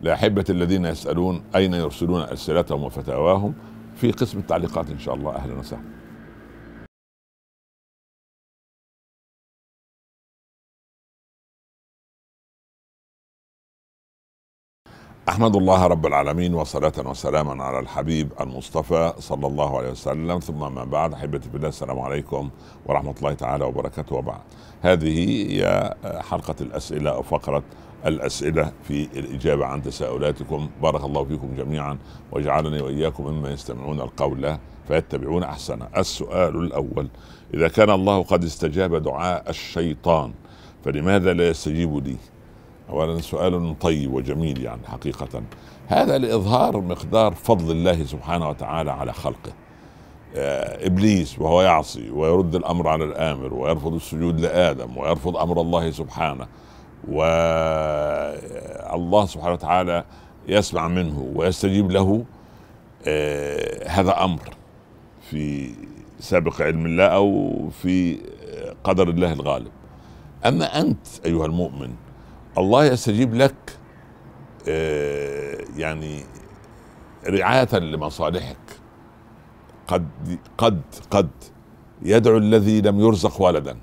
لأحبة الذين يسألون أين يرسلون أسئلتهم وفتاواهم في قسم التعليقات إن شاء الله. أهلا وسهلا. أحمد الله رب العالمين وصلاة وسلاما على الحبيب المصطفى صلى الله عليه وسلم. ثم ما بعد أحبتي في الله السلام عليكم ورحمة الله تعالى وبركاته. وبعد هذه هي حلقة الأسئلة أو فقرة الأسئلة في الإجابة عن تساؤلاتكم. بارك الله فيكم جميعا وجعلني وإياكم ممن يستمعون القول فيتبعون احسنه السؤال الأول إذا كان الله قد استجاب دعاء الشيطان فلماذا لا يستجيب لي؟ اولا سؤال طيب وجميل يعني حقيقة. هذا لإظهار مقدار فضل الله سبحانه وتعالى على خلقه. آه، إبليس وهو يعصي ويرد الأمر على الآمر ويرفض السجود لآدم ويرفض أمر الله سبحانه. والله سبحانه وتعالى يسمع منه ويستجيب له آه، هذا أمر في سابق علم الله أو في قدر الله الغالب. أما أنت أيها المؤمن الله يستجيب لك آه، يعني رعاية لمصالحك. قد قد قد يدعو الذي لم يرزق ولدا.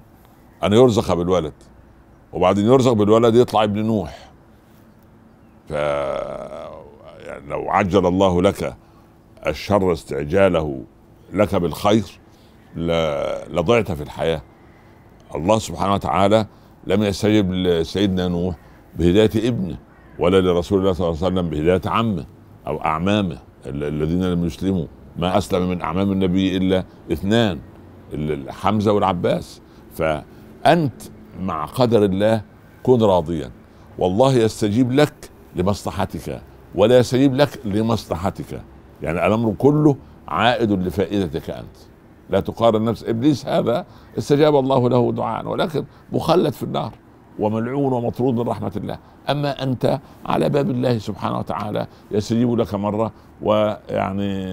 أن يرزق بالولد. وبعدين يرزق بالولد يطلع ابن نوح. ف يعني لو عجل الله لك الشر استعجاله لك بالخير لضعت في الحياة. الله سبحانه وتعالى لم يستجب لسيدنا نوح بهداية ابنه ولا لرسول الله صلى الله عليه وسلم بهداية عمه أو أعمامه الذين لم يسلموا. ما أسلم من أعمام النبي إلا اثنان حمزة والعباس. فأنت مع قدر الله كن راضيا. والله يستجيب لك لمصلحتك ولا يستجيب لك لمصلحتك. يعني الأمر كله عائد لفائدتك أنت. لا تقارن نفس إبليس هذا استجاب الله له دعاء ولكن مخلد في النار وملعون ومطرود من رحمة الله. أما أنت على باب الله سبحانه وتعالى يستجيب لك مرة ويعني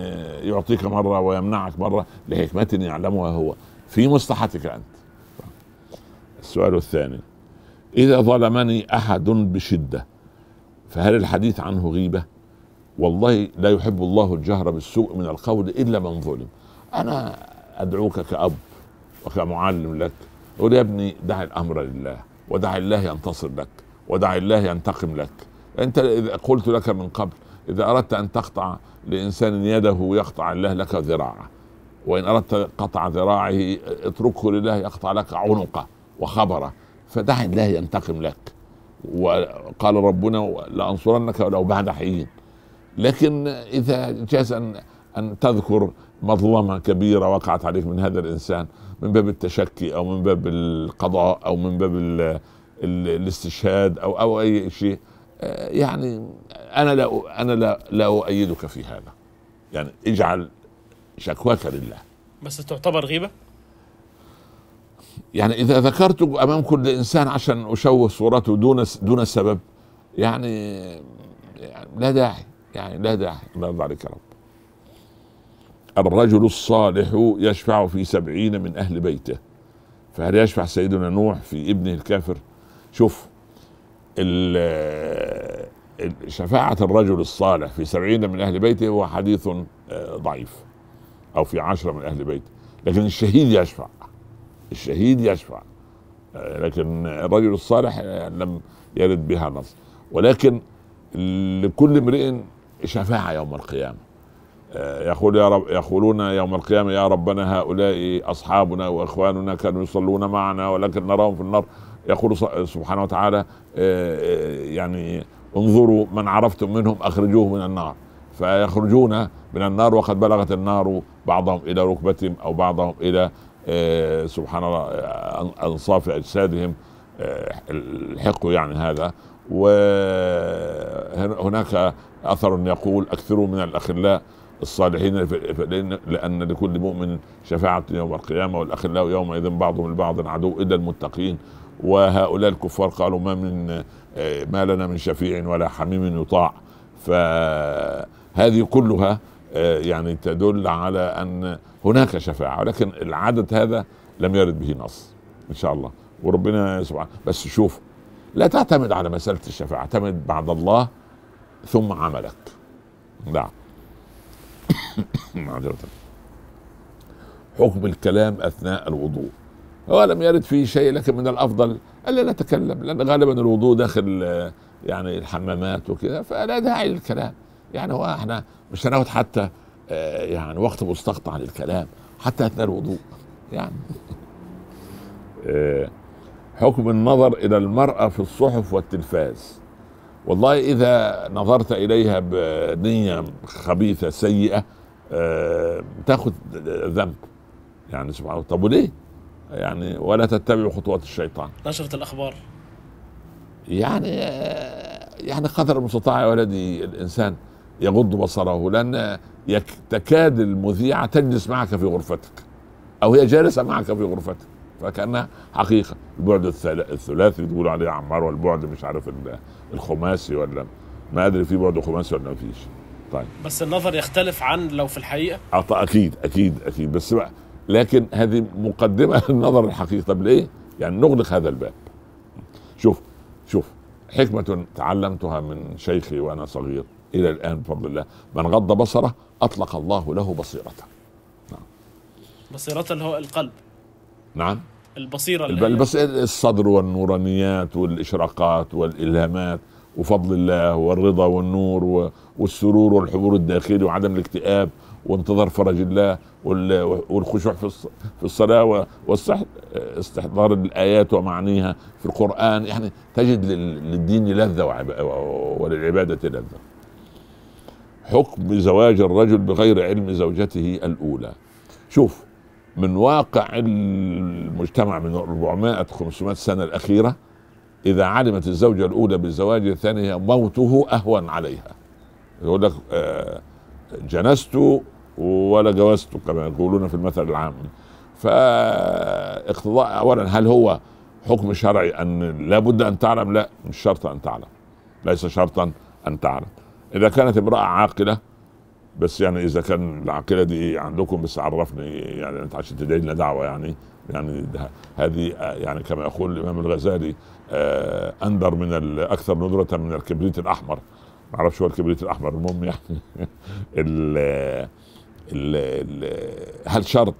يعطيك مرة ويمنعك مرة لحكمة يعلمها هو. في مصلحتك أنت. السؤال الثاني. إذا ظلمني أحد بشدة فهل الحديث عنه غيبة؟ والله لا يحب الله الجهر بالسوء من القول إلا من ظلم. أنا أدعوك كأب وكمعلم لك قول يا ابني دع الأمر لله ودع الله ينتصر لك ودع الله ينتقم لك. أنت إذا قلت لك من قبل إذا أردت أن تقطع لإنسان يده يقطع الله لك ذراعه وإن أردت قطع ذراعه اتركه لله يقطع لك عنقه. وخبره فدع الله ينتقم لك. وقال ربنا لأنصرنك ولو بعد حين. لكن إذا جاز أن أن تذكر مظلمة كبيرة وقعت عليك من هذا الإنسان من باب التشكي أو من باب القضاء أو من باب ال ال الاستشهاد أو أو أي شيء آه، يعني أنا لا أنا لا لا أؤيدك في هذا. يعني اجعل شكواك لله. بس تعتبر غيبة؟ يعني إذا ذكرت امام كل انسان عشان أشوه صورته دون دون سبب يعني, يعني لا داعي يعني لا داعي. عليك يا رب. الرجل الصالح يشفع في سبعين من أهل بيته. فهل يشفع سيدنا نوح في ابنه الكافر؟ شوف شفاعة الرجل الصالح في سبعين من أهل بيته هو حديث آه، ضعيف أو في عشرة من أهل بيته لكن الشهيد يشفع. الشهيد يشفع. لكن الرجل الصالح لم يرد بها نص. ولكن لكل امرئ شفاعة يوم القيامة. آه، يقول يا رب يقولون يوم القيامة يا ربنا هؤلاء أصحابنا وإخواننا كانوا يصلون معنا ولكن نراهم في النار. يقول سبحانه وتعالى آه، آه، يعني انظروا من عرفتم منهم أخرجوه من النار. فيخرجون من النار وقد بلغت النار بعضهم إلى ركبتهم أو بعضهم إلى سبحان الله أنصاف أجسادهم الحق يعني هذا. وهناك أثر يقول أكثروا من الأخلاء الصالحين لأن لكل مؤمن شفاعة يوم القيامة والأخلاء يومئذ بعضهم لبعض عدو إلا المتقين. وهؤلاء الكفار قالوا ما من ما لنا من شفيع ولا حميم يطاع. فهذه كلها يعني تدل على أن هناك شفاعة ولكن العدد هذا لم يرد به نص إن شاء الله وربنا سبحانه بس شوف لا تعتمد على مسألة الشفاعة اعتمد بعد الله ثم عملك. نعم. حكم الكلام أثناء الوضوء. هو لم يرد فيه شيء لكن من الأفضل ألا نتكلم لأن غالبا الوضوء داخل آه، يعني الحمامات وكذا فلا داعي للكلام. يعني هو إحنا مش هناخد حتى آه، يعني وقت مستقطع للكلام حتى اثناء الوضوء يعني. آه، حكم النظر إلى المرأة في الصحف والتلفاز. والله إذا نظرت إليها بنية خبيثة سيئة تاخذ ذنب يعني سبحان الله. طب وليه؟ يعني ولا تتبعوا خطوات الشيطان. نشرة الأخبار. يعني يعني قدر المستطاع يا ولدي الإنسان يغض بصره لأن تكاد المذيعة تجلس معك في غرفتك أو هي جالسة معك في غرفتك فكأنها حقيقة. البعد الثلاثي تقول عليه عمار والبعد مش عارف الخماسي ولا ما أدري في بعد خماسي ولا ما فيش. طيب. بس النظر يختلف عن لو في الحقيقة؟ أكيد أكيد أكيد. بس بقى لكن هذه مقدمة للنظر الحقيقي طب ليه؟ يعني نغلق هذا الباب. شوف شوف حكمة تعلمتها من شيخي وأنا صغير. إلى الآن بفضل الله. من غض بصره أطلق الله له بصيرته. نعم. بصيرته اللي هو القلب. نعم. البصيرة اللي البص... الصدر والنورانيات والإشراقات والإلهامات وفضل الله والرضا والنور والسرور والحضور الداخلي وعدم الاكتئاب وانتظار فرج الله والخشوع في الصلاة واستحضار الآيات ومعانيها في القرآن. يعني تجد للدين لذة وللعبادة لذة. حكم زواج الرجل بغير علم زوجته الأولى. شوف من واقع المجتمع من 400 500 سنة الأخيرة إذا علمت الزوجة الأولى بالزواج الثاني موته أهون عليها. يقول لك آه، جنست ولا جوزته كما يقولون في المثل العام. فاقتضاء اولا هل هو حكم شرعي أن لابد أن تعلم؟ لا مش شرط أن تعلم. ليس شرطا أن تعلم. إذا كانت امرأة عاقلة بس يعني إذا كان العاقلة دي عندكم بس عرفني يعني أنت عشان تدعي لنا دعوة يعني يعني هذه يعني كما يقول الإمام الغزالي آه أندر من الاكثر ندرة من الكبريت الأحمر. ما أعرفش هو الكبريت الأحمر. المهم يعني ال ال هل شرط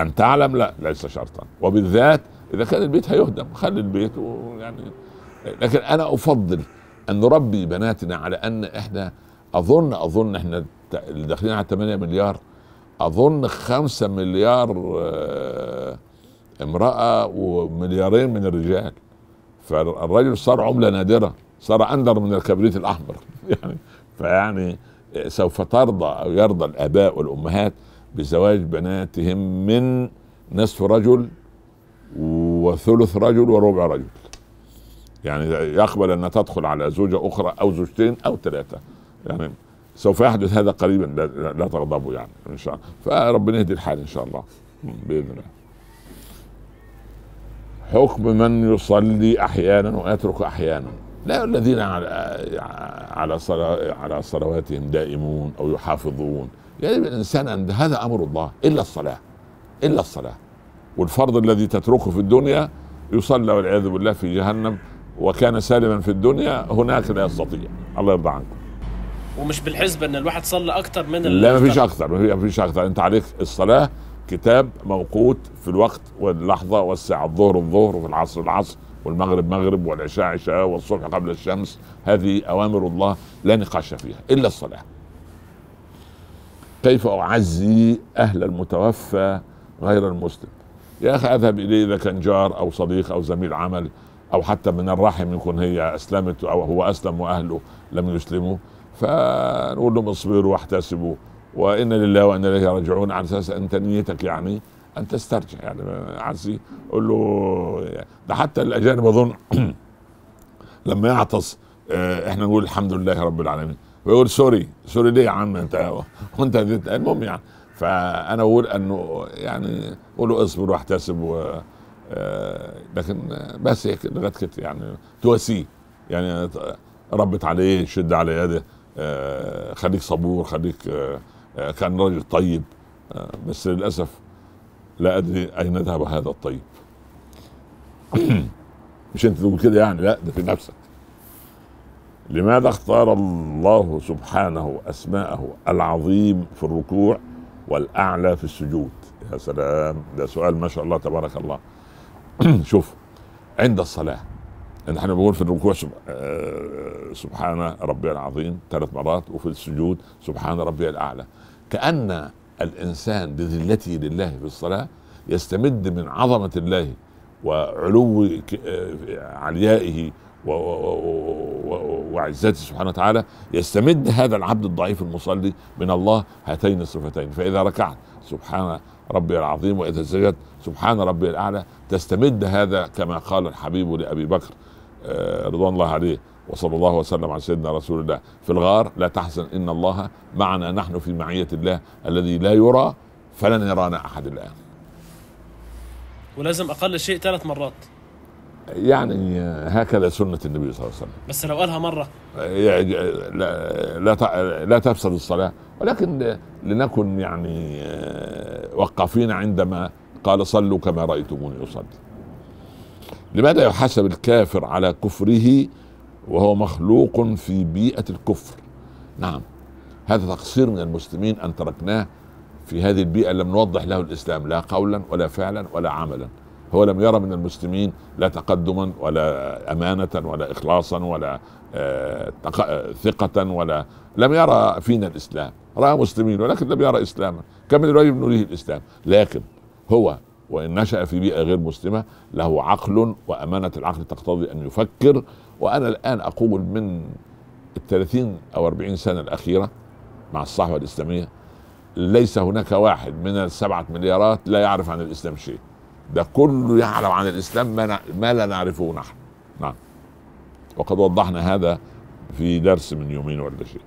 أن تعلم؟ لا ليس شرطا. وبالذات إذا كان البيت هيهدم خلي البيت ويعني لكن أنا أفضل أن نربي بناتنا على أن إحنا اظن أظن إحنا اللي داخلين على 8 مليار. أظن 5 مليار آه، امرأة ومليارين من الرجال. فالرجل صار عملة نادرة صار أندر من الكبريت الأحمر. يعني فيعني سوف ترضى أو يرضى الآباء والأمهات بزواج بناتهم من نصف رجل وثلث رجل وربع رجل. يعني يقبل ان تدخل على زوجة أخرى أو زوجتين أو ثلاثة. يعني سوف يحدث هذا قريبا لا, لا تغضبوا يعني إن شاء الله. فربنا يهدي الحال إن شاء الله بإذن الله. حكم من يصلي أحيانا ويترك أحيانا. لا الذين على على على صلواتهم دائمون أو يحافظون. يجب يعني الإنسان ان هذا أمر الله إلا الصلاة إلا الصلاة. والفرض الذي تتركه في الدنيا يصلى والعياذ بالله في جهنم. وكان سالما في الدنيا هناك لا يستطيع. الله يرضى عنكم. ومش بالحسبة إن الواحد صلى أكتر من لا ما فيش أكتر. ما فيش أكتر. انت عليك الصلاة كتاب موقوت في الوقت واللحظة والساعة الظهر الظهر وفي العصر العصر والمغرب مغرب والعشاء عشاء والصبح قبل الشمس. هذه أوامر الله لا نقاش فيها إلا الصلاة. كيف أعزي أهل المتوفى غير المسلم؟ يا أخي أذهب إليه إذا كان جار أو صديق أو زميل عمل. أو حتى من الرحم يكون هي أسلمت أو هو أسلم وأهله لم يسلموا فنقول لهم اصبروا واحتسبوا وإن لله وأنا إليه راجعون على أساس انت نيتك يعني أن تسترجع. يعني عزي قول له ده حتى الأجانب أظن لما يعطس آه، إحنا نقول الحمد لله رب العالمين. ويقول sorry sorry ليه يا عم أنت؟ وأنت المهم يعني فأنا أقول أنه يعني قولوا اصبر واحتسب و آه، لكن بس هيك لغايه كده يعني تواسيه. يعني ربت عليه شد على يده آه، خليك صبور خليك كان راجل طيب. بس للأسف لا أدري أين ذهب هذا الطيب. مش أنت تقول كده يعني لا ده في نفسك. لماذا اختار الله سبحانه أسماءه العظيم في الركوع والأعلى في السجود؟ يا سلام ده سؤال ما شاء الله تبارك الله. شوف عند الصلاة نحن بنقول في الركوع آه، سبحان ربي العظيم ثلاث مرات وفي السجود سبحان ربي الأعلى. كأن الإنسان بذلته لله في الصلاة يستمد من عظمة الله وعلو آه، عليائه وعزته سبحانه وتعالى يستمد هذا العبد الضعيف المصلي من الله هاتين الصفتين. فإذا ركعت سبحان ربي العظيم وإذا سجدت سبحان ربي الأعلى تستمد هذا كما قال الحبيب لأبي بكر آه، رضوان الله عليه وصلى الله وسلم على سيدنا رسول الله. في الغار لا تحزن إن الله معنا نحن في معية الله الذي لا يرى فلن يرانا أحد الآن. ولازم أقل شيء ثلاث مرات. يعني هكذا سنة النبي صلى الله عليه وسلم. بس لو قالها مرة. لا لا لا تفسد الصلاة. ولكن لنكن يعني آه، وقافين عندما قال صلوا كما رأيتموني أصلي. لماذا يحاسب الكافر على كفره وهو مخلوق في بيئة الكفر؟ نعم هذا تقصير من المسلمين أن تركناه في هذه البيئة لم نوضح له الإسلام لا قولا ولا فعلا ولا عملا. هو لم يرى من المسلمين لا تقدما ولا أمانة ولا إخلاصا ولا آه، ثقة ولا لم يرى فينا الإسلام. رأى مسلمين ولكن لم يرى إسلاما كم من الواجب نريه الإسلام. لكن هو وإن نشأ في بيئة غير مسلمة له عقل وأمانة العقل تقتضي أن يفكر. وأنا الآن أقول من الثلاثين أو أربعين سنة الأخيرة مع الصحوة الإسلامية. ليس هناك واحد من السبعة مليارات لا يعرف عن الإسلام شيء. ده كله يعلم عن الإسلام ما, ما لا نعرفه نحن. نعم. وقد وضحنا هذا في درس من يومين ولا شيء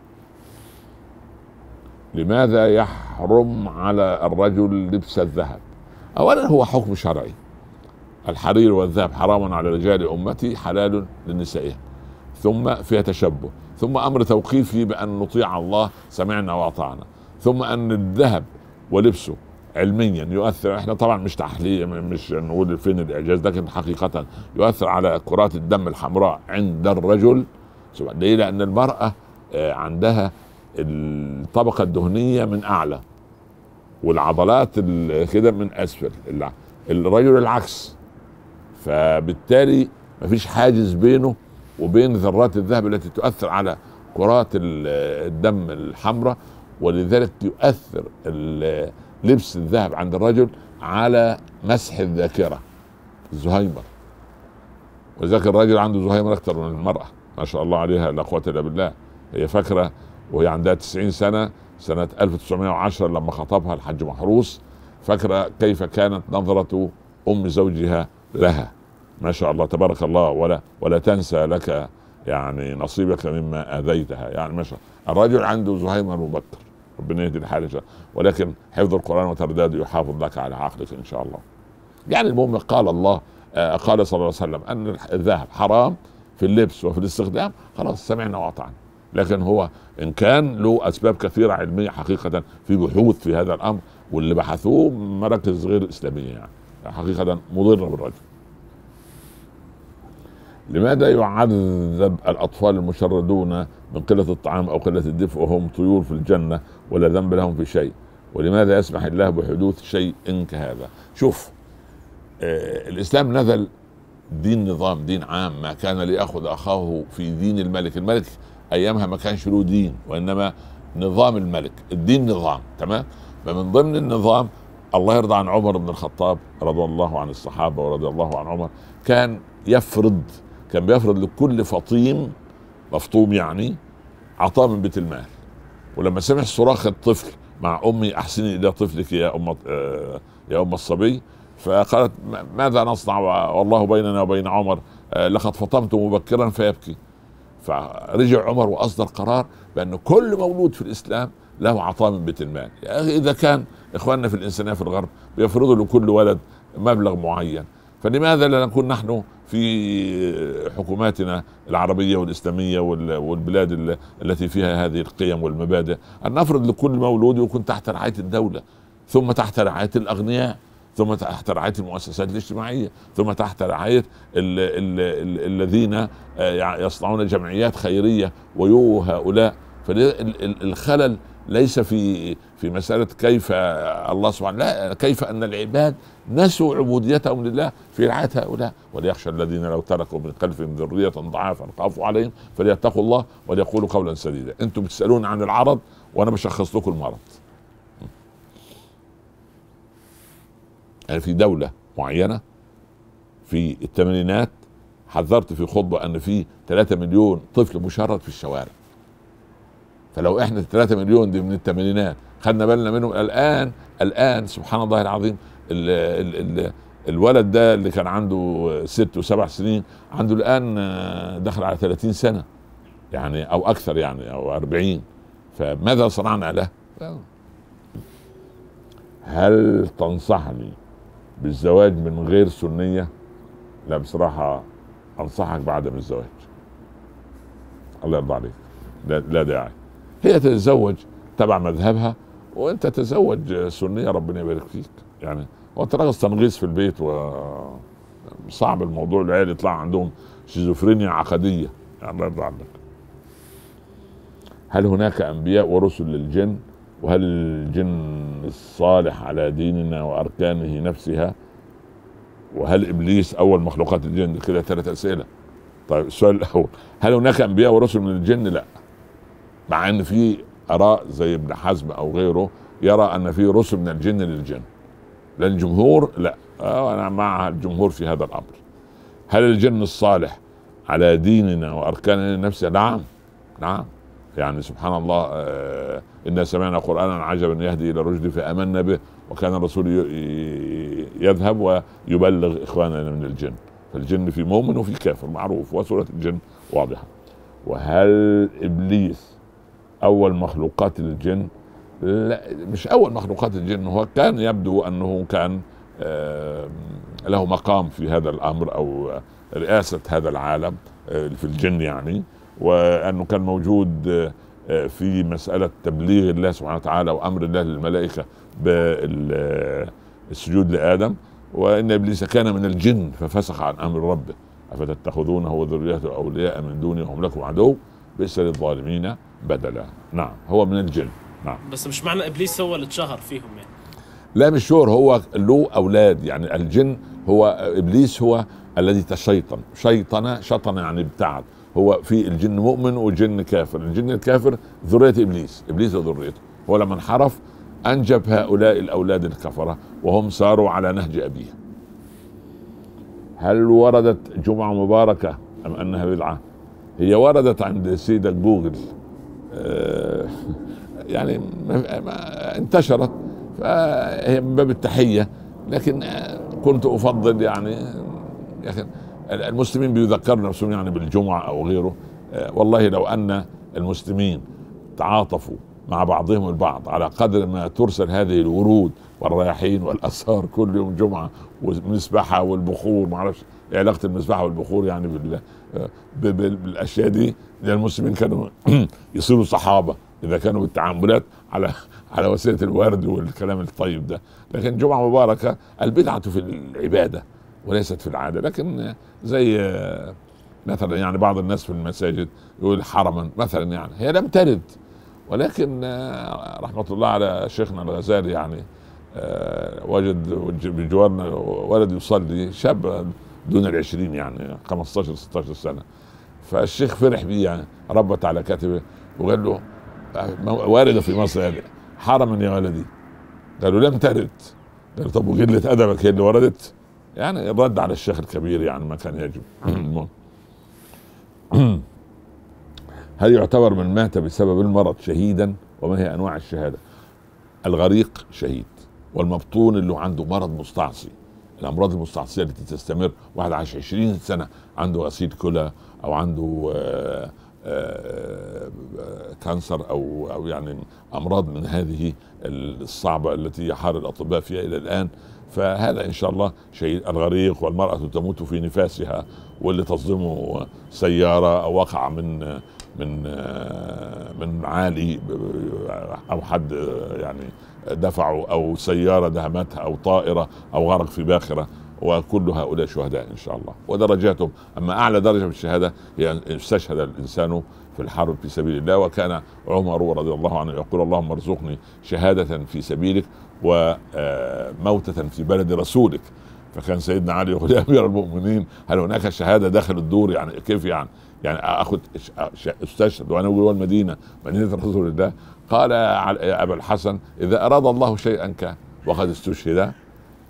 لماذا يحرم على الرجل لبس الذهب؟ اولا هو حكم شرعي. الحرير والذهب حرام على رجال أمتي حلال لنسائهم. ثم فيها تشبه. ثم أمر توقيفي بأن نطيع الله سمعنا وأطعنا. ثم أن الذهب ولبسه علميا يؤثر. إحنا طبعا مش تحليل مش نقول فين الإعجاز لكن حقيقه يؤثر على كرات الدم الحمراء عند الرجل. ليه؟ لأن المرأة آه، عندها الطبقة الدهنية من أعلى والعضلات كده من أسفل. الرجل العكس. فبالتالي مفيش حاجز بينه وبين ذرات الذهب التي تؤثر على كرات الدم الحمراء ولذلك يؤثر لبس الذهب عند الرجل على مسح الذاكرة الزهايمر ولذلك الراجل عنده زهايمر أكثر من المرأة ما شاء الله عليها لا قوة إلا بالله. هي فاكرة وهي عندها 90 سنة سنة 1910 لما خطبها الحج محروس فاكرة كيف كانت نظرة أم زوجها لها. ما شاء الله تبارك الله ولا ولا تنسى لك يعني نصيبك مما آذيتها. يعني ما شاء الرجل عنده زهايمر مبكر. ربنا يهدي الحال ولكن حفظ القرآن وترداده يحافظ لك على عقلك إن شاء الله. يعني المهم قال الله آه، قال صلى الله عليه وسلم أن الذهب حرام في اللبس وفي الاستخدام. خلاص سمعنا وأطعنا. لكن هو إن كان له أسباب كثيرة علمية حقيقة في بحوث في هذا الأمر واللي بحثوه مراكز غير إسلامية يعني. حقيقة مضرة بالرجل. لماذا يعذب الأطفال المشردون من قلة الطعام أو قلة الدفء وهم طيور في الجنة ولا ذنب لهم في شيء؟ ولماذا يسمح الله بحدوث شيء كهذا؟ شوف آه الإسلام نزل دين نظام دين عام ما كان ليأخذ أخاه في دين الملك. الملك أيامها ما كانش له دين وإنما نظام الملك الدين نظام تمام؟ فمن ضمن النظام الله يرضى عن عمر بن الخطاب رضي الله عن الصحابة ورضي الله عن عمر كان يفرض كان بيفرض لكل فطيم مفطوم يعني عطاء من بيت المال. ولما سمع صراخ الطفل مع أمي احسني إلى طفلك يا أم آه، يا أم الصبي؟ فقالت ماذا نصنع؟ والله بيننا وبين عمر آه، لقد فطمت مبكرا فيبكي. فرجع عمر وأصدر قرار بأن كل مولود في الإسلام له عطاء من بيت المال. يعني إذا كان إخواننا في الإنسانية في الغرب بيفرضوا لكل ولد مبلغ معين فلماذا لا نكون نحن في حكوماتنا العربية والإسلامية والبلاد التي فيها هذه القيم والمبادئ. أن نفرض لكل مولود يكون تحت رعاية الدولة ثم تحت رعاية الأغنياء ثم تحت رعاية المؤسسات الاجتماعية ثم تحت رعاية ال ال ال الذين آه، يصنعون جمعيات خيرية ويو هؤلاء. فالخلل ليس في في مسألة كيف الله سبحانه لا كيف أن العباد نسوا عبوديتهم لله في رعاية هؤلاء. وليخشى الذين لو تركوا من خلفهم ذرية ضعافا خافوا عليهم فليتقوا الله وليقولوا قولا سديدا. أنتم بتسالون عن العرض وأنا بشخص لكم المرض. يعني في دولة معينة في الثمانينات حذرت في خطبة أن في 3 مليون طفل مشرد في الشوارع. فلو إحنا 3 مليون دي من الثمانينات خدنا بالنا منهم الآن الآن سبحان الله العظيم ال ال ال الولد ده اللي كان عنده ست وسبع سنين عنده الآن دخل على 30 سنة يعني أو أكثر يعني أو 40 فماذا صنعنا له؟ هل تنصحني بالزواج من غير سنية؟ لا بصراحة أنصحك بعدم الزواج. الله يرضى عليك. لا داعي. هي تتزوج تبع مذهبها وانت تزوج سنية ربنا يبارك فيك. يعني هو انت تنغيص في البيت و صعب الموضوع العيال يطلع عندهم شيزوفرينيا عقدية. يعني الله يرضى عنك. هل هناك أنبياء ورسل للجن؟ وهل الجن الصالح على ديننا وأركانه نفسها؟ وهل إبليس أول مخلوقات الجن؟ كده ثلاث أسئلة. طيب السؤال الأول هل هناك أنبياء ورسل من الجن لا. مع إن في آراء زي ابن حزم أو غيره يرى أن في رسل من الجن للجن. لأن الجمهور لا. آه أنا مع الجمهور في هذا الأمر. هل الجن الصالح على ديننا وأركاننا نفسها نعم. نعم. يعني سبحان الله آه إنا سمعنا قرآنا عجبا يهدي إلى الرشد فآمنا به وكان الرسول يذهب ويبلغ إخواننا من الجن. فالجن في مؤمن وفي كافر معروف وسورة الجن واضحة. وهل إبليس أول مخلوقات الجن لا مش أول مخلوقات الجن هو كان يبدو أنه كان له مقام في هذا الأمر أو رئاسة هذا العالم آه، في الجن يعني وأنه كان موجود في مسألة تبليغ الله سبحانه وتعالى وأمر الله للملائكة بالسجود لآدم وإن إبليس كان من الجن ففسخ عن أمر ربه أفتتخذونه وذريته أولياء من دوني وهم لكم عدو بئس للظالمين. بدلا. نعم هو من الجن. نعم. بس مش معنى إبليس هو اللي اتشهر فيهم يعني. لا مش شور هو له أولاد. يعني الجن هو إبليس هو الذي تشيطن. شيطن شطن يعني ابتعد. هو في الجن مؤمن وجن كافر. الجن الكافر ذرية إبليس. إبليس وذريته هو لما انحرف أنجب هؤلاء الأولاد الكفرة وهم ساروا على نهج أبيه. هل وردت جمعة مباركة أم أنها بدعة؟ هي وردت عند سيدة جوجل. يعني انتشرت فهي من باب التحية لكن كنت أفضل يعني أخي المسلمين بيذكروا نفسهم يعني بالجمعة أو غيره. آه، والله لو أن المسلمين تعاطفوا مع بعضهم البعض على قدر ما ترسل هذه الورود والرياحين والاثار كل يوم جمعة والمسبحة والبخور ما أعرفش إيه علاقة المسبحة والبخور يعني بال آه، بالأشياء دي لأن المسلمين كانوا يصيروا صحابة إذا كانوا بالتعاملات على على وسيلة الورد والكلام الطيب ده. لكن جمعة مباركة البدعة في العبادة وليست في العادة. لكن زي مثلا يعني بعض الناس في المساجد يقول حرما مثلا يعني هي لم ترد. ولكن رحمة الله على شيخنا الغزالي يعني وجد بجوارنا ولد يصلي شاب دون العشرين يعني 15 16 سنة. فالشيخ فرح بيه يعني ربط على كتفه وقال له وارده في مصر يعني حرما يا ولدي. قالوا لم ترد. قال طب وقلة أدبك هي اللي وردت؟ يعني الرد على الشيخ الكبير يعني ما كان يجب. هل يعتبر من مات بسبب المرض شهيدا؟ وما هي أنواع الشهادة؟ الغريق شهيد. والمبطون اللي عنده مرض مستعصي. الأمراض المستعصية التي تستمر واحد عاش 20 سنة عنده غسيل كلى أو عنده آآ آآ كانسر أو أو يعني أمراض من هذه الصعبة التي يحار الأطباء فيها إلى الآن. فهذا إن شاء الله شيء الغريق والمرأة تموت في نفاسها واللي تصدمه سيارة أو وقع من من آه، من عالي أو حد آه، يعني دفعه أو سيارة دهمتها أو طائرة أو غرق في باخرة وكل هؤلاء شهداء إن شاء الله. ودرجاتهم أما أعلى درجة في الشهادة هي أن استشهد الإنسان في الحرب في سبيل الله وكان عمر رضي الله عنه يقول اللهم ارزقني شهادة في سبيلك وموتة في بلد رسولك فكان سيدنا علي يقول يا امير المؤمنين هل هناك شهادة داخل الدور؟ يعني كيف يعني؟ يعني أخذ استشهد وأنا جوه المدينة مدينة رسول الله قال يا ابا الحسن إذا أراد الله شيئا كان وقد استشهد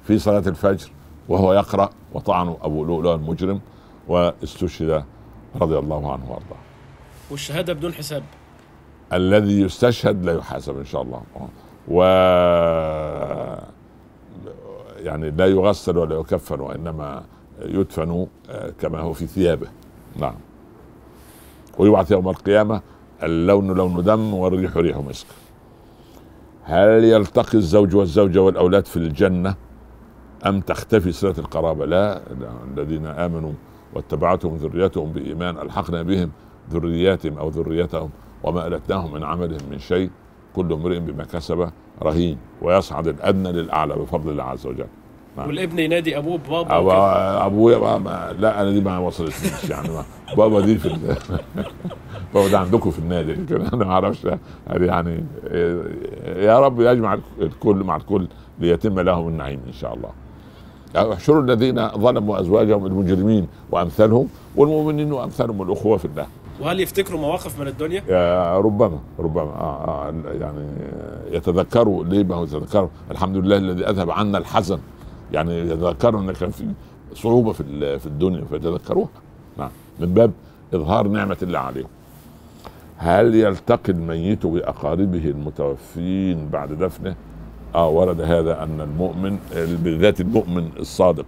في صلاة الفجر وهو يقرأ وطعنه أبو لؤلؤ المجرم واستشهد رضي الله عنه وأرضاه. والشهادة بدون حساب. الذي يستشهد لا يحاسب إن شاء الله و يعني لا يغسل ولا يكفن وإنما يدفن آه، كما هو في ثيابه نعم ويبعث يوم القيامة اللون لون دم والريح ريح مسك. هل يلتقي الزوج والزوجة والأولاد في الجنة أم تختفي صلة القرابة؟ لا الذين آمنوا واتبعتهم ذريتهم بإيمان ألحقنا بهم ذرياتهم أو ذريتهم وما ألتناهم من عملهم من شيء. كل امرئ بما كسب رهين ويصعد الأدنى للأعلى بفضل الله عز وجل. والابن ينادي أبوه بابا أبو أبويا ما لا أنا دي ما وصلتنيش يعني ما بابا دي في بابا ده عندكم في النادي. أنا ما أعرفش. يعني يا رب يجمع الكل مع الكل ليتم لهم النعيم إن شاء الله. احشروا الذين ظلموا أزواجهم المجرمين وأمثالهم والمؤمنين وأمثالهم الأخوة في الله. وهل يفتكروا مواقف من الدنيا؟ ربما ربما. آه آه يعني يتذكروا ليه ما هو يتذكروا؟ الحمد لله الذي أذهب عنا الحزن. يعني يتذكروا إن كان في صعوبة في في الدنيا فيتذكروها. نعم. من باب إظهار نعمة الله عليهم. هل يلتقي الميت بأقاربه المتوفين بعد دفنه؟ آه ورد هذا أن المؤمن بالذات المؤمن الصادق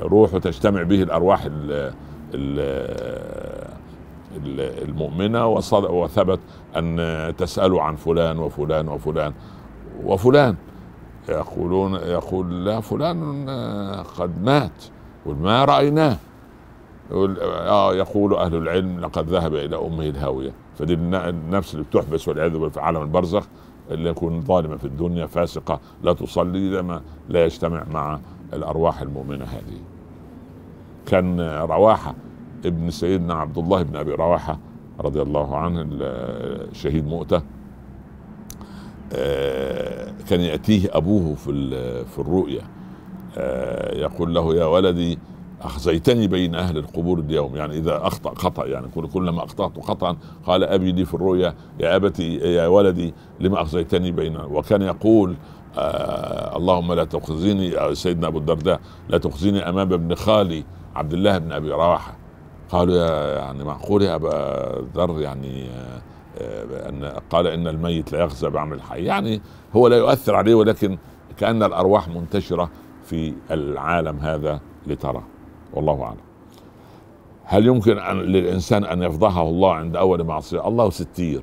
روحه تجتمع به الأرواح ال المؤمنة وثبت أن تسالوا عن فلان وفلان وفلان وفلان. يقولون يقول لا فلان قد مات ما رأيناه؟ يقول آه يقول أهل العلم لقد ذهب إلى امه الهاوية. فدي النفس اللي بتحبس والعياذ في عالم البرزخ اللي يكون ظالمه في الدنيا فاسقة لا تصلي لما لا يجتمع مع الأرواح المؤمنة هذه. كان رواحة ابن سيدنا عبد الله بن أبي رواحة رضي الله عنه شهيد مؤتة آه، كان يأتيه أبوه في في الرؤيا. آه، يقول له يا ولدي أخزيتني بين أهل القبور اليوم. يعني إذا أخطأ خطأ يعني. كلما أخطأت خطا قال أبي لي في الرؤيا يا أبتي يا ولدي لما أخزيتني بين وكان يقول آه اللهم لا تخزيني سيدنا أبو الدرداء لا تخزيني أمام ابن خالي عبد الله بن أبي رواحة. قالوا يا يعني معقول يا أبا ذر يعني آه أن قال إن الميت لا يخزى بعمل الحي. يعني هو لا يؤثر عليه ولكن كأن الأرواح منتشرة في العالم هذا لترى. والله أعلم. هل يمكن أن للإنسان أن يفضحه الله عند أول معصية؟ الله ستير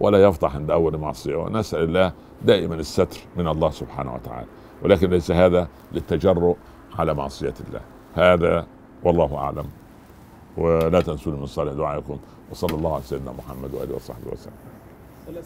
ولا يفضح عند أول معصية. ونسأل الله دائما الستر من الله سبحانه وتعالى. ولكن ليس هذا للتجرؤ على معصية الله. هذا والله أعلم. ولا تنسوني من صالح دعائكم. وصلى الله على سيدنا محمد وآله وصحبه وسلم.